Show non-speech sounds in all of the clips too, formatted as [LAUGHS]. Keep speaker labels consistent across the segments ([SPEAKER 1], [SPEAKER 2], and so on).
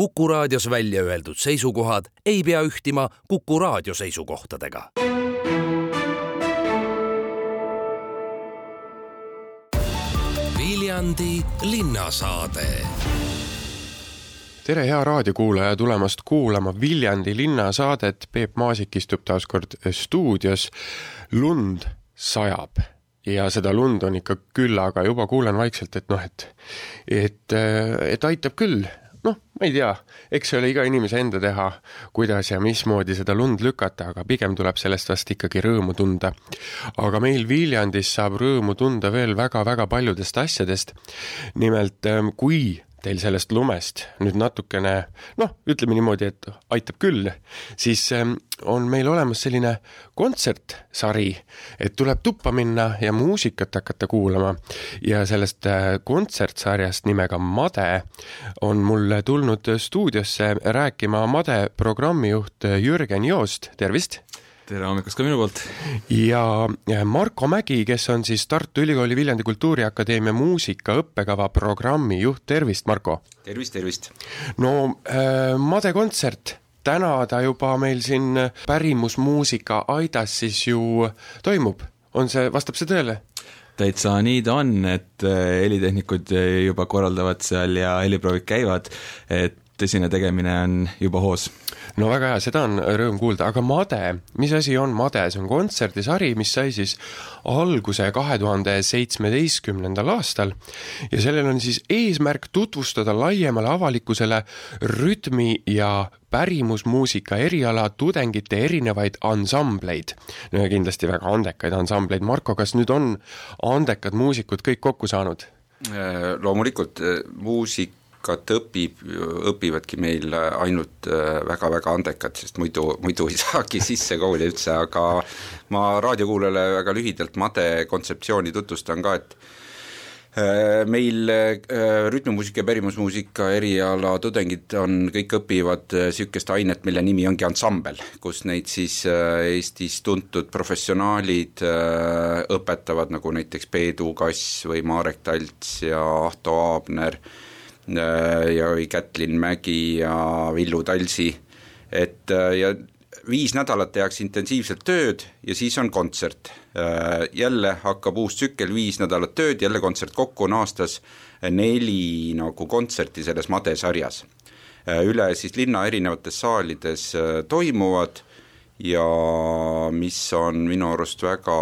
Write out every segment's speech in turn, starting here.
[SPEAKER 1] Kuku raadios välja öeldud seisukohad ei pea ühtima Kuku raadio seisukohtadega. Viljandi linnasaade
[SPEAKER 2] tere, hea raadiokuulaja, tulemast kuulama Viljandi linnasaadet. Peep Maasik istub taas kord stuudios. lund sajab ja seda lund on ikka küllaga, juba kuulen vaikselt, et noh, et, et, et aitab küll noh, ma ei tea, eks see ole iga inimese enda teha, kuidas ja mismoodi seda lund lükata, aga pigem tuleb sellest vast ikkagi rõõmu tunda. aga meil Viljandis saab rõõmu tunda veel väga-väga paljudest asjadest. nimelt, kui teil sellest lumest nüüd natukene noh, ütleme niimoodi, et aitab küll, siis ähm, on meil olemas selline kontsertsari, et tuleb tuppa minna ja muusikat hakata kuulama ja sellest äh, kontsertsarjast nimega Made on mulle tulnud stuudiosse rääkima Made programmijuht Jürgen Joost, tervist!
[SPEAKER 3] Tere hommikust ka minu poolt!
[SPEAKER 2] ja Marko Mägi, kes on siis Tartu Ülikooli Viljandi Kultuuriakadeemia muusika õppekava programmi juht, tervist, Marko!
[SPEAKER 4] tervist, tervist!
[SPEAKER 2] no äh, Made kontsert, täna ta juba meil siin pärimusmuusika aidas siis ju toimub, on see, vastab see tõele?
[SPEAKER 3] täitsa nii ta on, et äh, helitehnikud juba korraldavad seal ja heliproovid käivad, et tõsine tegemine on juba hoos
[SPEAKER 2] no väga hea, seda on rõõm kuulda, aga Made, mis asi on Made, see on kontserdisari, mis sai siis alguse kahe tuhande seitsmeteistkümnendal aastal. Ja sellel on siis eesmärk tutvustada laiemale avalikkusele rütmi ja pärimusmuusika eriala tudengite erinevaid ansambleid. no ja kindlasti väga andekaid ansambleid, Marko, kas nüüd on andekad muusikud kõik kokku saanud?
[SPEAKER 4] Äh, loomulikult, äh, muusik muusikat õpib, õpivadki meil ainult väga-väga äh, andekad, sest muidu, muidu ei [LAUGHS] saagi sisse kooli üldse, aga ma raadiokuulajale väga lühidalt Made kontseptsiooni tutvustan ka, et äh, meil äh, rütmimuusika ja pärimusmuusika eriala tudengid on, kõik õpivad niisugust ainet, mille nimi ongi ansambel, kus neid siis Eestis tuntud professionaalid õpetavad, nagu näiteks Peedu Kass või Marek Talts ja Ahto Aabner ja oli Kätlin Mägi ja Villu Talsi, et äh, ja viis nädalat tehakse intensiivselt tööd ja siis on kontsert. Äh, jälle hakkab uus tsükkel, viis nädalat tööd, jälle kontsert, kokku on aastas neli nagu kontserti selles Made sarjas. üle siis linna erinevates saalides toimuvad ja mis on minu arust väga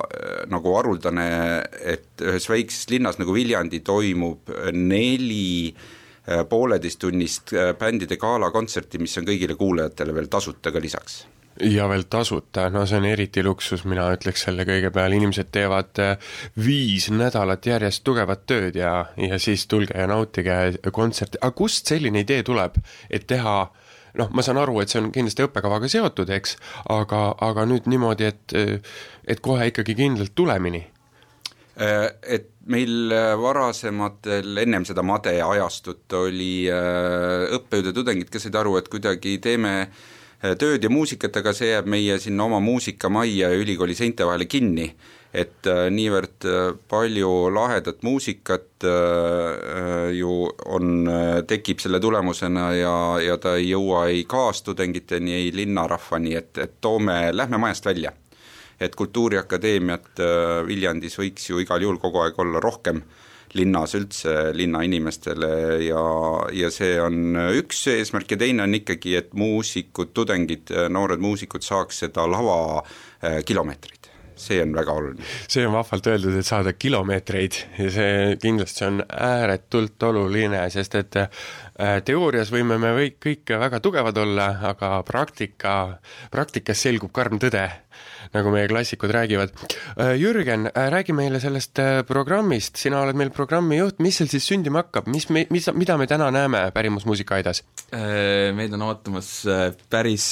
[SPEAKER 4] äh, nagu haruldane, et ühes väikses linnas nagu Viljandi toimub neli äh, pooleteisttunnist äh, bändide galakontserti, mis on kõigile kuulajatele veel tasuta ka lisaks.
[SPEAKER 2] Ja veel tasuta, no see on eriti luksus, mina ütleks selle kõige peale, inimesed teevad viis nädalat järjest tugevat tööd ja, ja siis tulge ja nautige kontserti, aga kust selline idee tuleb, et teha äh, noh, ma saan aru, et see on kindlasti õppekavaga seotud, eks, aga, aga nüüd niimoodi, et, et kohe ikkagi kindlalt tulemini.
[SPEAKER 4] Äh, et meil varasematel, ennem seda Made ajastut oli äh, õppejõud ja tudengid, kes said aru, et kuidagi teeme äh, tööd ja muusikat, aga see jääb meie sinna oma muusikamajja ja ülikooli seinte vahele kinni et äh, niivõrd äh, palju lahedat muusikat äh, ju on, tekib selle tulemusena ja, ja ta ei jõua ei kaastudengiteni, ei linnarahvani, et, et toome, lähme majast välja. et Kultuuriakadeemiat Viljandis võiks ju igal juhul kogu aeg olla rohkem linnas üldse linnainimestele ja, ja see on üks eesmärk ja teine on ikkagi, et muusikud, tudengid, noored muusikud saaks seda lava kilomeetrit see on väga oluline.
[SPEAKER 2] see on vahvalt öeldud, et saada kilomeetreid ja see kindlasti on ääretult oluline, sest et äh, teoorias võime me kõik, kõik väga tugevad olla, aga praktika, praktikas selgub karm tõde, nagu meie klassikud räägivad. Äh, Jürgen, äh, räägi meile sellest programmist, sina oled meil programmi juht, mis seal siis sündima hakkab, mis me, mis, mida me täna näeme Pärimusmuusika aidas?
[SPEAKER 3] meid on ootamas päris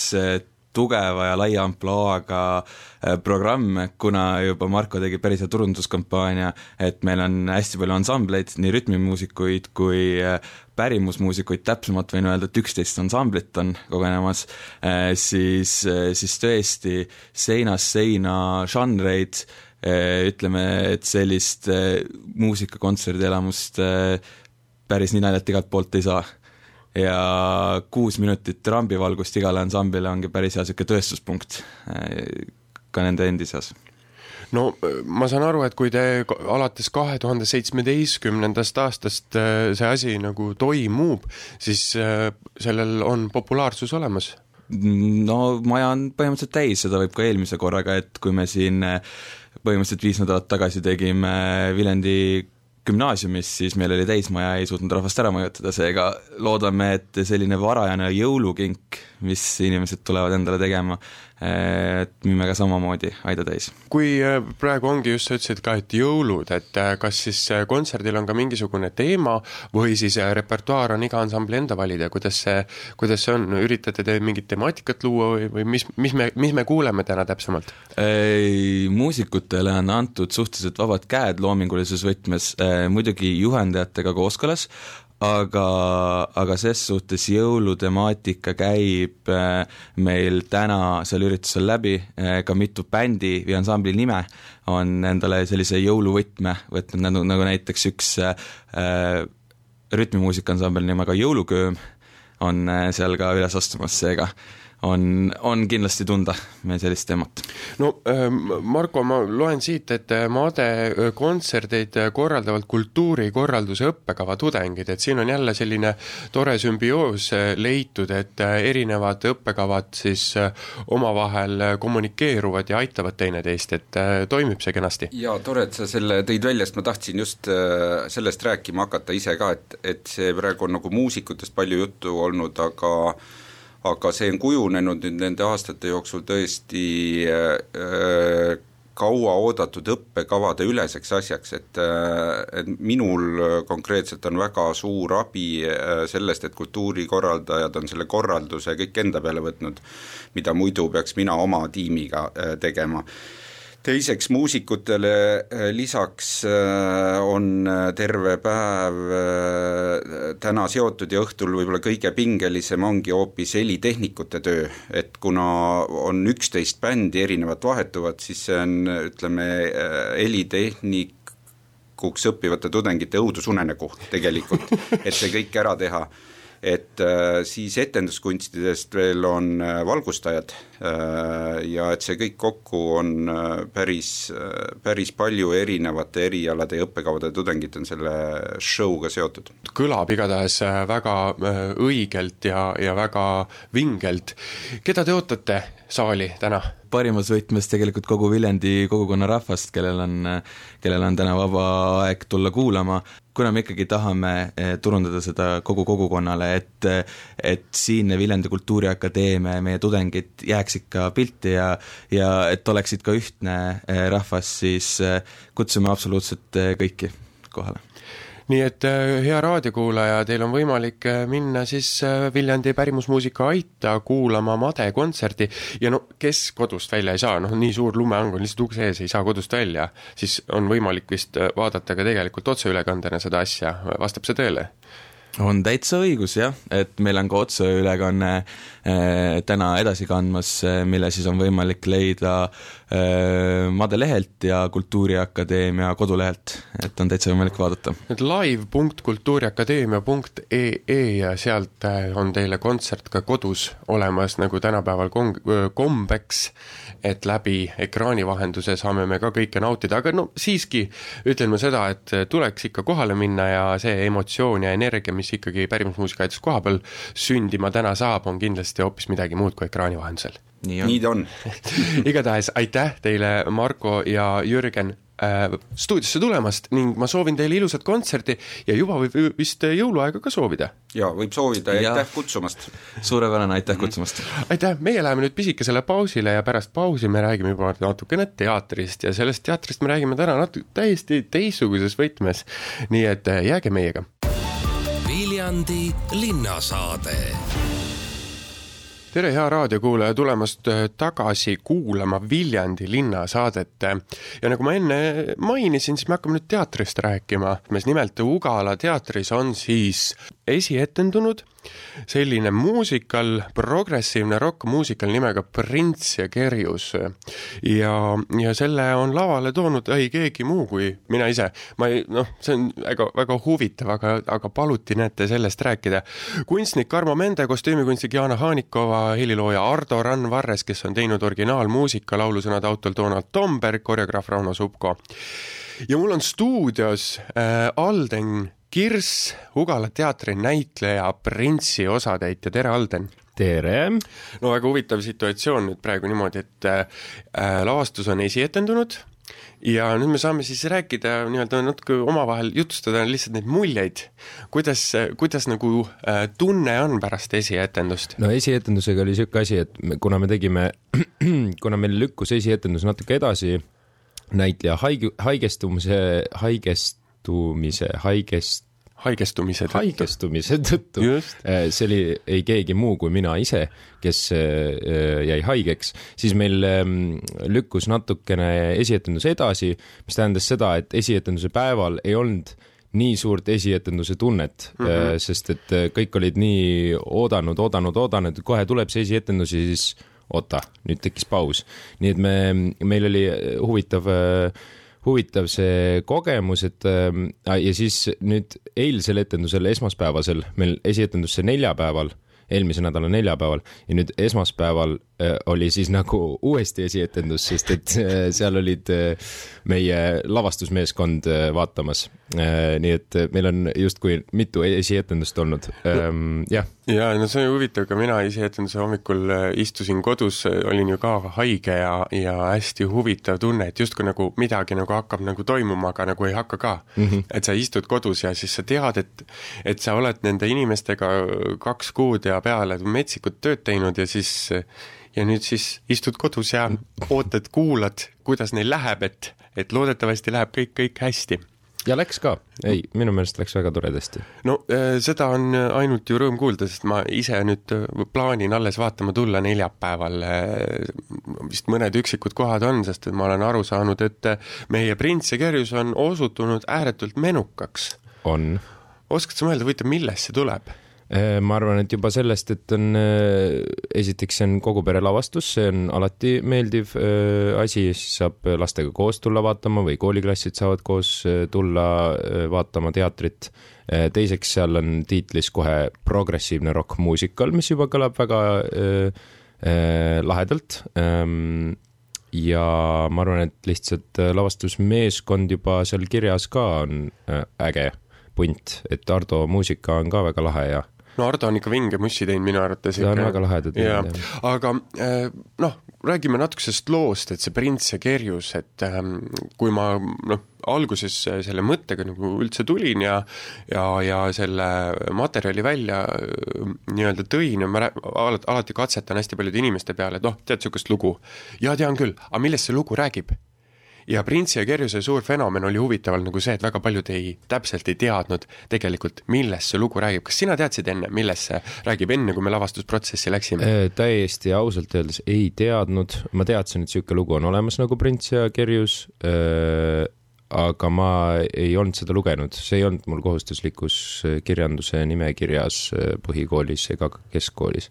[SPEAKER 3] tugeva ja laia ampluaaga äh, programm, kuna juba Marko tegi päris hea turunduskampaania, et meil on hästi palju ansambleid, nii rütmimuusikuid kui äh, pärimusmuusikuid, täpsemalt võin öelda, et üksteist ansamblit on kogenemas, äh, siis, siis tõesti seinast seina žanreid, ütleme, et sellist muusikakontserdi elamust päris nii naljalt igalt poolt ei saa ja kuus minutit rambivalgust igale ansamblile ongi päris hea niisugune tõestuspunkt ka nende endi seas.
[SPEAKER 2] No ma saan aru, et kui te alates kahe tuhande seitsmeteistkümnendast aastast see asi nagu toimub, siis sellel on populaarsus olemas?
[SPEAKER 3] No maja on põhimõtteliselt täis, seda võib ka eelmise korraga, et kui me siin põhimõtteliselt viis nädalat tagasi tegime Viljandi gümnaasiumis, siis meil oli täismaja, ei suutnud rahvast ära mõjutada, seega loodame, et selline varajane jõulukink, mis inimesed tulevad endale tegema, et müüme ka samamoodi aida täis.
[SPEAKER 2] kui äh, praegu ongi just, sa ütlesid ka, et jõulud, et äh, kas siis äh, kontserdil on ka mingisugune teema või siis repertuaar on iga ansambli enda valida, kuidas see, kuidas see on, üritate te mingit temaatikat luua või, või mis, mis me, mis me kuuleme täna täpsemalt?
[SPEAKER 3] muusikutele on antud suhteliselt vabad käed loomingulises võtmes, muidugi juhendajatega kooskõlas, aga, aga ses suhtes jõulutemaatika käib äh, meil täna seal üritusel läbi, äh, ka mitu bändi või ansambli nime on endale sellise jõuluvõtme võtnud, nagu, nagu näiteks üks äh, rütmimuusikaansambel nimega Jõulukööm on äh, seal ka üles astumas, seega. äh, on, on kindlasti tunda meil sellist teemat.
[SPEAKER 2] no ähm, Marko, ma loen siit, et äh, Made äh, kontserdeid äh, korraldavad kultuurikorralduse õppekava tudengid, et siin on jälle selline tore sümbioos leitud, et erinevad õppekavad siis omavahel kommunikeeruvad ja aitavad teineteist, et toimib see kenasti?
[SPEAKER 4] jaa, tore, et sa selle tõid välja, sest ma tahtsin just sellest rääkima hakata ise ka, et, et see praegu on nagu muusikutest palju juttu olnud, aga aga see on kujunenud nüüd nende aastate jooksul tõesti äh, kaua oodatud õppekavade üleseks asjaks, et, äh, et minul konkreetselt on väga suur abi äh, sellest, et kultuurikorraldajad on selle korralduse kõik enda peale võtnud, mida muidu peaks mina oma tiimiga tegema teiseks muusikutele äh, lisaks äh, on äh, terve päev täna seotud ja õhtul võib-olla kõige pingelisem ongi hoopis helitehnikute töö, et kuna on üksteist bändi erinevat vahetuvat, siis see on, ütleme, helitehnikuks õppivate tudengite õudusunenägu tegelikult, et see kõik ära teha et äh, siis etenduskunstidest veel on äh, valgustajad äh, ja et see kõik kokku on päris, päris palju erinevate erialade ja õppekavade tudengid on selle show'ga seotud.
[SPEAKER 2] kõlab igatahes väga õigelt ja, ja väga vingelt. keda te ootate saali täna?
[SPEAKER 3] Parimas võtmes tegelikult kogu Viljandi kogukonna rahvast, kellel on, kellel on täna vaba aeg tulla kuulama, kuna me ikkagi tahame eh, turundada seda kogu kogukonnale, et et siinne Viljandi Kultuuriakadeemia ja meie tudengid jääks ikka pilti ja ja et oleksid ka ühtne eh, rahvas, siis eh, kutsume absoluutselt kõiki kohale
[SPEAKER 2] nii et äh, hea raadiokuulaja, teil on võimalik äh, minna siis äh, Viljandi pärimusmuusika Aita kuulama Made kontserti. Ja no kes kodust välja ei saa, noh nii suur lumeang on lihtsalt ukse ees, ei saa kodust välja, siis on võimalik vist vaadata ka tegelikult otseülekandena seda asja, vastab see tõele?
[SPEAKER 3] On täitsa õigus jah, et meil on ka otseülekanne äh, täna edasi kandmas äh,, mille siis on võimalik leida äh, Made lehelt ja Kultuuriakadeemia kodulehelt, et on täitsa võimalik vaadata.
[SPEAKER 2] et live.kultuuriakadeemia.ee ja sealt on teile kontsert ka kodus olemas, nagu tänapäeval kong-, kombeks, et läbi ekraani vahenduse saame me ka kõike nautida, aga no siiski ütlen ma seda, et tuleks ikka kohale minna ja see emotsioon ja energia, mis mis ikkagi pärimusmuusikaaedis kohapeal sündima täna saab, on kindlasti hoopis midagi muud kui ekraani vahendusel.
[SPEAKER 4] nii ta on [LAUGHS]
[SPEAKER 2] igatahes aitäh teile, Marko ja Jürgen äh, stuudiosse tulemast ning ma soovin teile ilusat kontserti ja juba võib vist jõuluaega ka soovida.
[SPEAKER 4] jaa, võib soovida ja aitäh kutsumast!
[SPEAKER 3] suurepärane, aitäh kutsumast!
[SPEAKER 2] aitäh, meie läheme nüüd pisikesele pausile ja pärast pausi me räägime juba natukene teatrist ja sellest teatrist me räägime täna natuke täiesti teistsuguses võtmes. nii et äh, jääge meiega
[SPEAKER 1] Viljandi linnasaade.
[SPEAKER 2] tere, hea raadiokuulaja, tulemast äh, tagasi kuulama Viljandi linnasaadet. ja nagu ma enne mainisin, siis me hakkame nüüd teatrist rääkima. nimelt Ugala teatris on siis esietendunud selline muusikal, progressiivne rokkmuusikal nimega Prints ja Kerjus. ja, ja selle on lavale toonud ei keegi muu kui mina ise. ma ei, noh, see on väga, väga huvitav, aga, aga paluti, näete, sellest rääkida. kunstnik Armo Mende, kostüümikunstnik Jana Haanikova, helilooja Ardo Rannvarres, kes on teinud originaalmuusika laulusõnade autor Donald Tomberg, koreograaf Rauno Supko. ja mul on stuudios äh, Alden Kirss, Ugala teatri näitleja, Printsi osatäitja, tere, Alden!
[SPEAKER 5] tere!
[SPEAKER 2] no väga huvitav situatsioon nüüd praegu niimoodi, et äh, lavastus on esietendunud ja nüüd me saame siis rääkida nii-öelda natuke omavahel, jutustada lihtsalt neid muljeid, kuidas, kuidas nagu äh, tunne on pärast esietendust?
[SPEAKER 5] no esietendusega oli niisugune asi, et me, kuna me tegime, [CLEARS THROAT] kuna meil lükkus esietendus natuke edasi, näitleja haige, haigestumise, haigestumise, haigest
[SPEAKER 2] haigestumise tõttu.
[SPEAKER 5] haigestumise tõttu. see oli ei keegi muu kui mina ise, kes äh, jäi haigeks, siis meil ähm, lükkus natukene esietendus edasi, mis tähendas seda, et esietenduse päeval ei olnud nii suurt esietenduse tunnet mm, -hmm. sest et äh, kõik olid nii oodanud, oodanud, oodanud, kohe tuleb see esietendus ja siis oota, nüüd tekkis paus. nii et me, meil oli huvitav äh, huvitav see kogemus, et äh, ja siis nüüd eilsel etendusel, esmaspäevasel, meil esietendus see neljapäeval eelmise nädala neljapäeval ja nüüd esmaspäeval äh, oli siis nagu [LAUGHS] uuesti esietendus, sest et äh, seal olid äh, meie lavastusmeeskond vaatamas nii et meil on justkui mitu esietendust olnud ähm,, jah.
[SPEAKER 2] ja no see on huvitav, ka mina esietenduse hommikul istusin kodus, olin ju ka haige ja, ja hästi huvitav tunne, et justkui nagu midagi nagu hakkab nagu toimuma, aga nagu ei hakka ka mm. -hmm. et sa istud kodus ja siis sa tead, et, et sa oled nende inimestega kaks kuud ja peale metsikut tööd teinud ja siis ja nüüd siis istud kodus ja ootad, kuulad, kuidas neil läheb, et et loodetavasti läheb kõik, kõik hästi
[SPEAKER 5] ja läks ka, ei, minu meelest läks väga toredasti.
[SPEAKER 2] no äh, seda on ainult ju rõõm kuulda, sest ma ise nüüd äh, plaanin alles vaatama tulla neljapäeval, äh, vist mõned üksikud kohad on, sest et ma olen aru saanud, et meie Prints ja Kerjus on osutunud ääretult menukaks.
[SPEAKER 5] on.
[SPEAKER 2] oskad sa mõelda, huvitav, millest see tuleb?
[SPEAKER 5] Äh, ma arvan, et juba sellest, et on, äh, esiteks see on kogu pere lavastus, see on alati meeldiv äh, asi, siis saab lastega koos tulla vaatama või kooliklassid saavad koos tulla vaatama teatrit. teiseks, seal on tiitlis kohe progressiivne rokkmuusikal, mis juba kõlab väga lahedalt ähm, ja ma arvan, et lihtsalt lavastusmeeskond juba seal kirjas ka on äge punt, et Ardo muusika on ka väga lahe ja
[SPEAKER 2] no Ardo on ikka vinge mussi teinud minu arvates.
[SPEAKER 5] ta on väga laheda teinud,
[SPEAKER 2] jah. aga äh, noh, räägime natuke sellest loost, et see Prints ja Kerjus, et ähm, kui ma noh, alguses selle mõttega nagu üldse tulin ja ja, ja selle materjali välja äh, nii-öelda tõin ja ma alati, alati katsetan hästi paljude inimeste peale, et noh, tead niisugust lugu? jaa, tean küll, aga millest see lugu räägib? Ja Printsi ja Kerjuse suur fenomen oli huvitaval nagu see, et väga paljud ei, täpselt ei teadnud tegelikult, millest see lugu räägib. kas sina teadsid enne, millest see räägib, enne kui me lavastusprotsessi läksime
[SPEAKER 5] äh,? täiesti ausalt öeldes ei teadnud, ma teadsin, et niisugune lugu on olemas nagu Prints ja Kerjus äh,, aga ma ei olnud seda lugenud, see ei olnud mul kohustuslikus äh, kirjanduse nimekirjas äh, põhikoolis ega ka keskkoolis.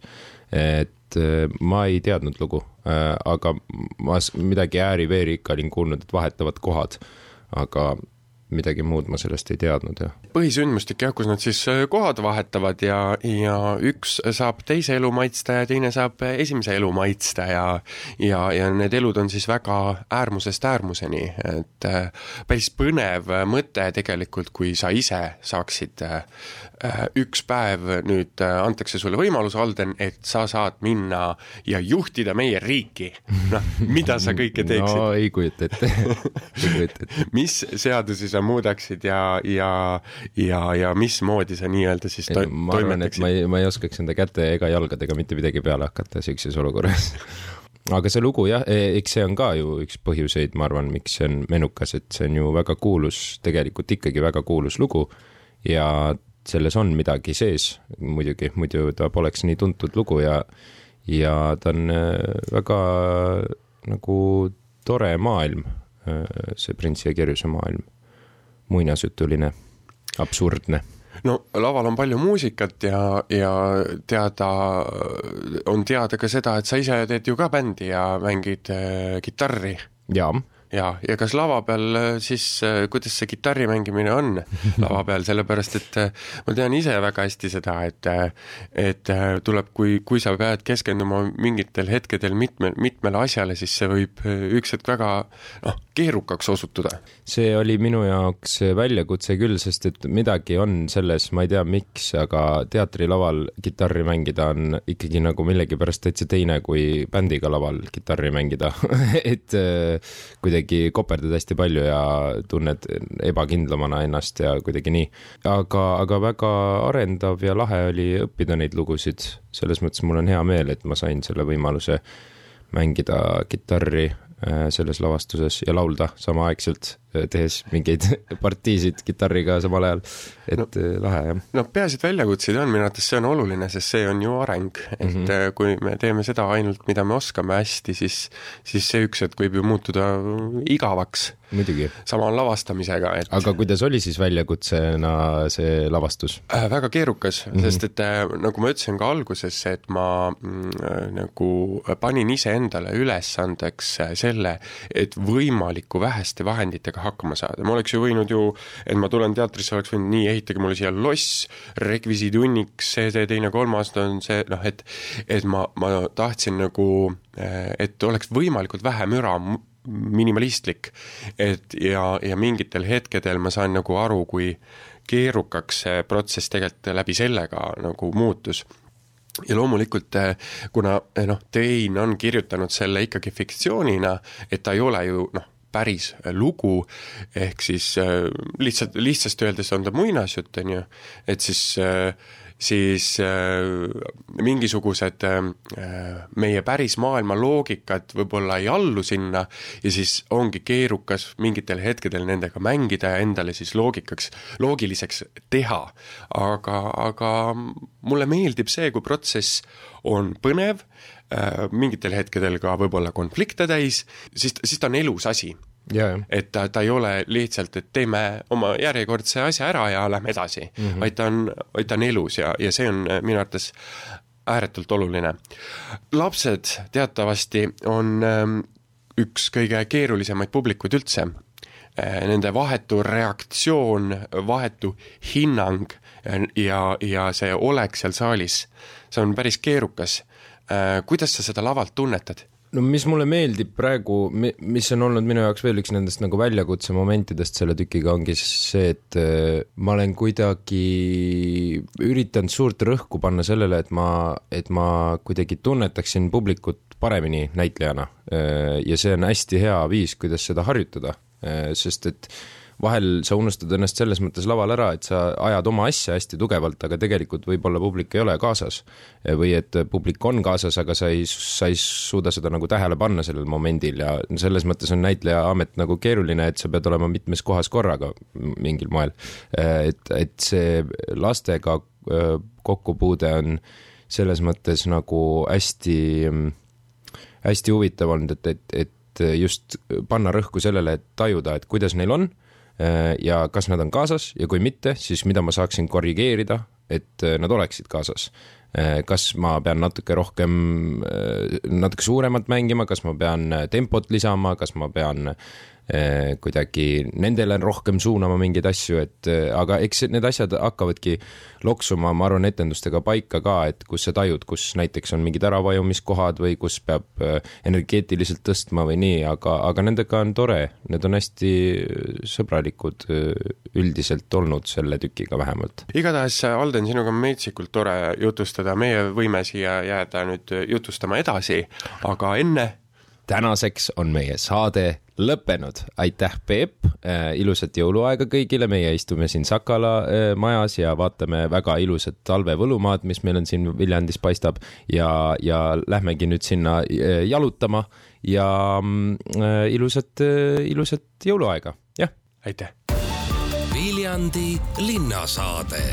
[SPEAKER 5] et äh, ma ei teadnud lugu, aga ma midagi ääri-veeri ikka olin kuulnud, et vahetavad kohad, aga midagi muud ma sellest ei teadnud, jah.
[SPEAKER 2] põhisündmustik jah, kus nad siis äh, kohad vahetavad ja, ja üks saab teise elu maitsta ja teine saab esimese elu maitsta ja ja, ja need elud on siis väga äärmusest äärmuseni, et äh, päris põnev mõte tegelikult, kui sa ise saaksid äh, üks päev nüüd antakse sulle võimalus, Alden, et sa saad minna ja juhtida meie riiki. noh, mida sa kõike [LAUGHS] teeksid?
[SPEAKER 5] no ei kujuta ette ei kujuta ette. [LAUGHS]
[SPEAKER 2] mis seadusi sa muudaksid ja, ja, ja, ja mismoodi sa nii-öelda siis to
[SPEAKER 5] ma et ma ei, ma ei oskaks enda käte ega jalgadega mitte midagi peale hakata siukses olukorras [LAUGHS] aga see lugu jah, e, eks see on ka ju üks põhjuseid, ma arvan, miks see on menukas, et see on ju väga kuulus, tegelikult ikkagi väga kuulus lugu ja selles on midagi sees muidugi, muidu ta poleks nii tuntud lugu ja, ja ta on e, väga nagu tore maailm, e, see Printsi ja Kerjuse maailm. Muinasjutuline, absurdne.
[SPEAKER 2] No laval on palju muusikat ja, ja teada, on teada ka seda, et sa ise teed ju ka bändi ja mängid äh, kitarri.
[SPEAKER 5] jaa
[SPEAKER 2] ja, ja kas lava peal äh, siis, äh, kuidas see kitarri mängimine on [LAUGHS] lava peal, sellepärast et äh, ma tean ise väga hästi seda, et et tuleb, kui, kui sa pead keskenduma mingitel hetkedel mitme, mitmele asjale, siis see võib üks hetk väga noh, keerukaks osutuda.
[SPEAKER 5] see oli minu jaoks väljakutse küll, sest et midagi on selles, ma ei tea, miks, aga teatrilaval kitarri mängida on ikkagi nagu millegipärast täitsa teine kui bändiga laval kitarri mängida [LAUGHS] et kuidagi kuidagi koperdad hästi palju ja tunned ebakindlamana ennast ja kuidagi nii. aga, aga väga arendav ja lahe oli õppida neid lugusid, selles mõttes mul on hea meel, et ma sain selle võimaluse mängida kitarri selles lavastuses ja laulda samaaegselt tehes mingeid [LAUGHS] partiisid kitarriga samal ajal, et no, äh, lahe jah.
[SPEAKER 2] no peaasi, et väljakutseid on, minu arvates see on oluline, sest see on ju areng, et mm -hmm. kui me teeme seda ainult, mida me oskame hästi, siis, siis see üks hetk võib ju muutuda igavaks. sama on lavastamisega, et
[SPEAKER 5] aga kuidas oli siis väljakutsena see lavastus
[SPEAKER 2] äh,? väga keerukas mm, -hmm. sest et äh, nagu ma ütlesin ka alguses, et ma mm, äh, nagu panin iseendale ülesandeks äh, selle, et võimaliku väheste vahenditega hakkama saada, ma oleks ju võinud ju, et ma tulen teatrisse, oleks võinud nii, ehitage mulle siia loss, rekvisiidihunnik, see, see, teine, kolmas, on see noh, et et ma, ma tahtsin nagu, et oleks võimalikult vähe müra, minimalistlik, et ja, ja mingitel hetkedel ma saan nagu aru, kui keerukaks see protsess tegelikult läbi selle ka nagu muutus ja loomulikult kuna noh, Tein on kirjutanud selle ikkagi fiktsioonina, et ta ei ole ju noh, päris lugu, ehk siis lihtsalt, lihtsasti öeldes on ta muinasjutt, on ju, et siis äh, siis äh, mingisugused meie päris maailma loogikad võib-olla ei allu sinna ja siis ongi keerukas mingitel hetkedel nendega mängida ja endale siis loogikaks, loogiliseks teha. aga, aga mulle meeldib see, kui protsess on põnev Äh, mingitel hetkedel ka võib-olla konflikte täis, siis, siis ta on elus asi. Et ta, ta ei ole lihtsalt, et teeme oma järjekordse asja ära ja lähme edasi mm, -hmm. vaid ta on, vaid ta on elus ja, ja see on äh, minu arvates ääretult oluline. lapsed teatavasti on ähm, üks kõige keerulisemaid publikuid üldse. Äh, nende vahetu reaktsioon, vahetu hinnang ja, ja see olek seal saalis, see on päris keerukas kuidas sa seda lavalt tunnetad?
[SPEAKER 5] No mis mulle meeldib praegu, mis on olnud minu jaoks veel üks nendest nagu väljakutse momentidest selle tükiga, ongi siis see, et äh, ma olen kuidagi üritanud suurt rõhku panna sellele, et ma, et ma kuidagi tunnetaksin publikut paremini näitlejana. Äh, ja see on hästi hea viis, kuidas seda harjutada, sest et vahel sa unustad ennast selles mõttes laval ära, et sa ajad oma asja hästi tugevalt, aga tegelikult võib-olla publik ei ole kaasas. või et publik on kaasas, aga sa ei, sa ei suuda seda nagu tähele panna sellel momendil ja selles mõttes on näitleja amet nagu keeruline, et sa pead olema mitmes kohas korraga mingil moel. et, et see lastega kokkupuude on selles mõttes nagu hästi, hästi huvitav olnud, et, et, et just panna rõhku sellele, et tajuda, et kuidas neil on ja kas nad on kaasas ja kui mitte, siis mida ma saaksin korrigeerida, et äh, nad oleksid kaasas. Äh, kas ma pean natuke rohkem, natuke suuremalt mängima, kas ma pean tempot lisama, kas ma pean Eh, kuidagi nendele rohkem suunama mingeid asju, et eh, aga eks need asjad hakkavadki loksuma, ma arvan, etendustega paika ka, et kus sa tajud, kus näiteks on mingid äravajumiskohad või kus peab eh, energeetiliselt tõstma või nii, aga, aga nendega on tore, need on hästi sõbralikud üldiselt olnud selle tükiga vähemalt.
[SPEAKER 2] igatahes, Alden, sinuga on metsikult tore jutustada, meie võime siia jääda nüüd jutustama edasi, aga enne
[SPEAKER 5] tänaseks on meie saade lõppenud, aitäh, Peep! Äh,, ilusat jõuluaega kõigile, meie istume siin Sakala äh, majas ja vaatame väga ilusat talvevõlumaad, mis meil on siin Viljandis paistab. Ja, ja lähmegi nüüd sinna äh, jalutama ja äh, ilusat ilusat jõuluaega, jah.
[SPEAKER 2] aitäh.
[SPEAKER 1] Viljandi linnasaade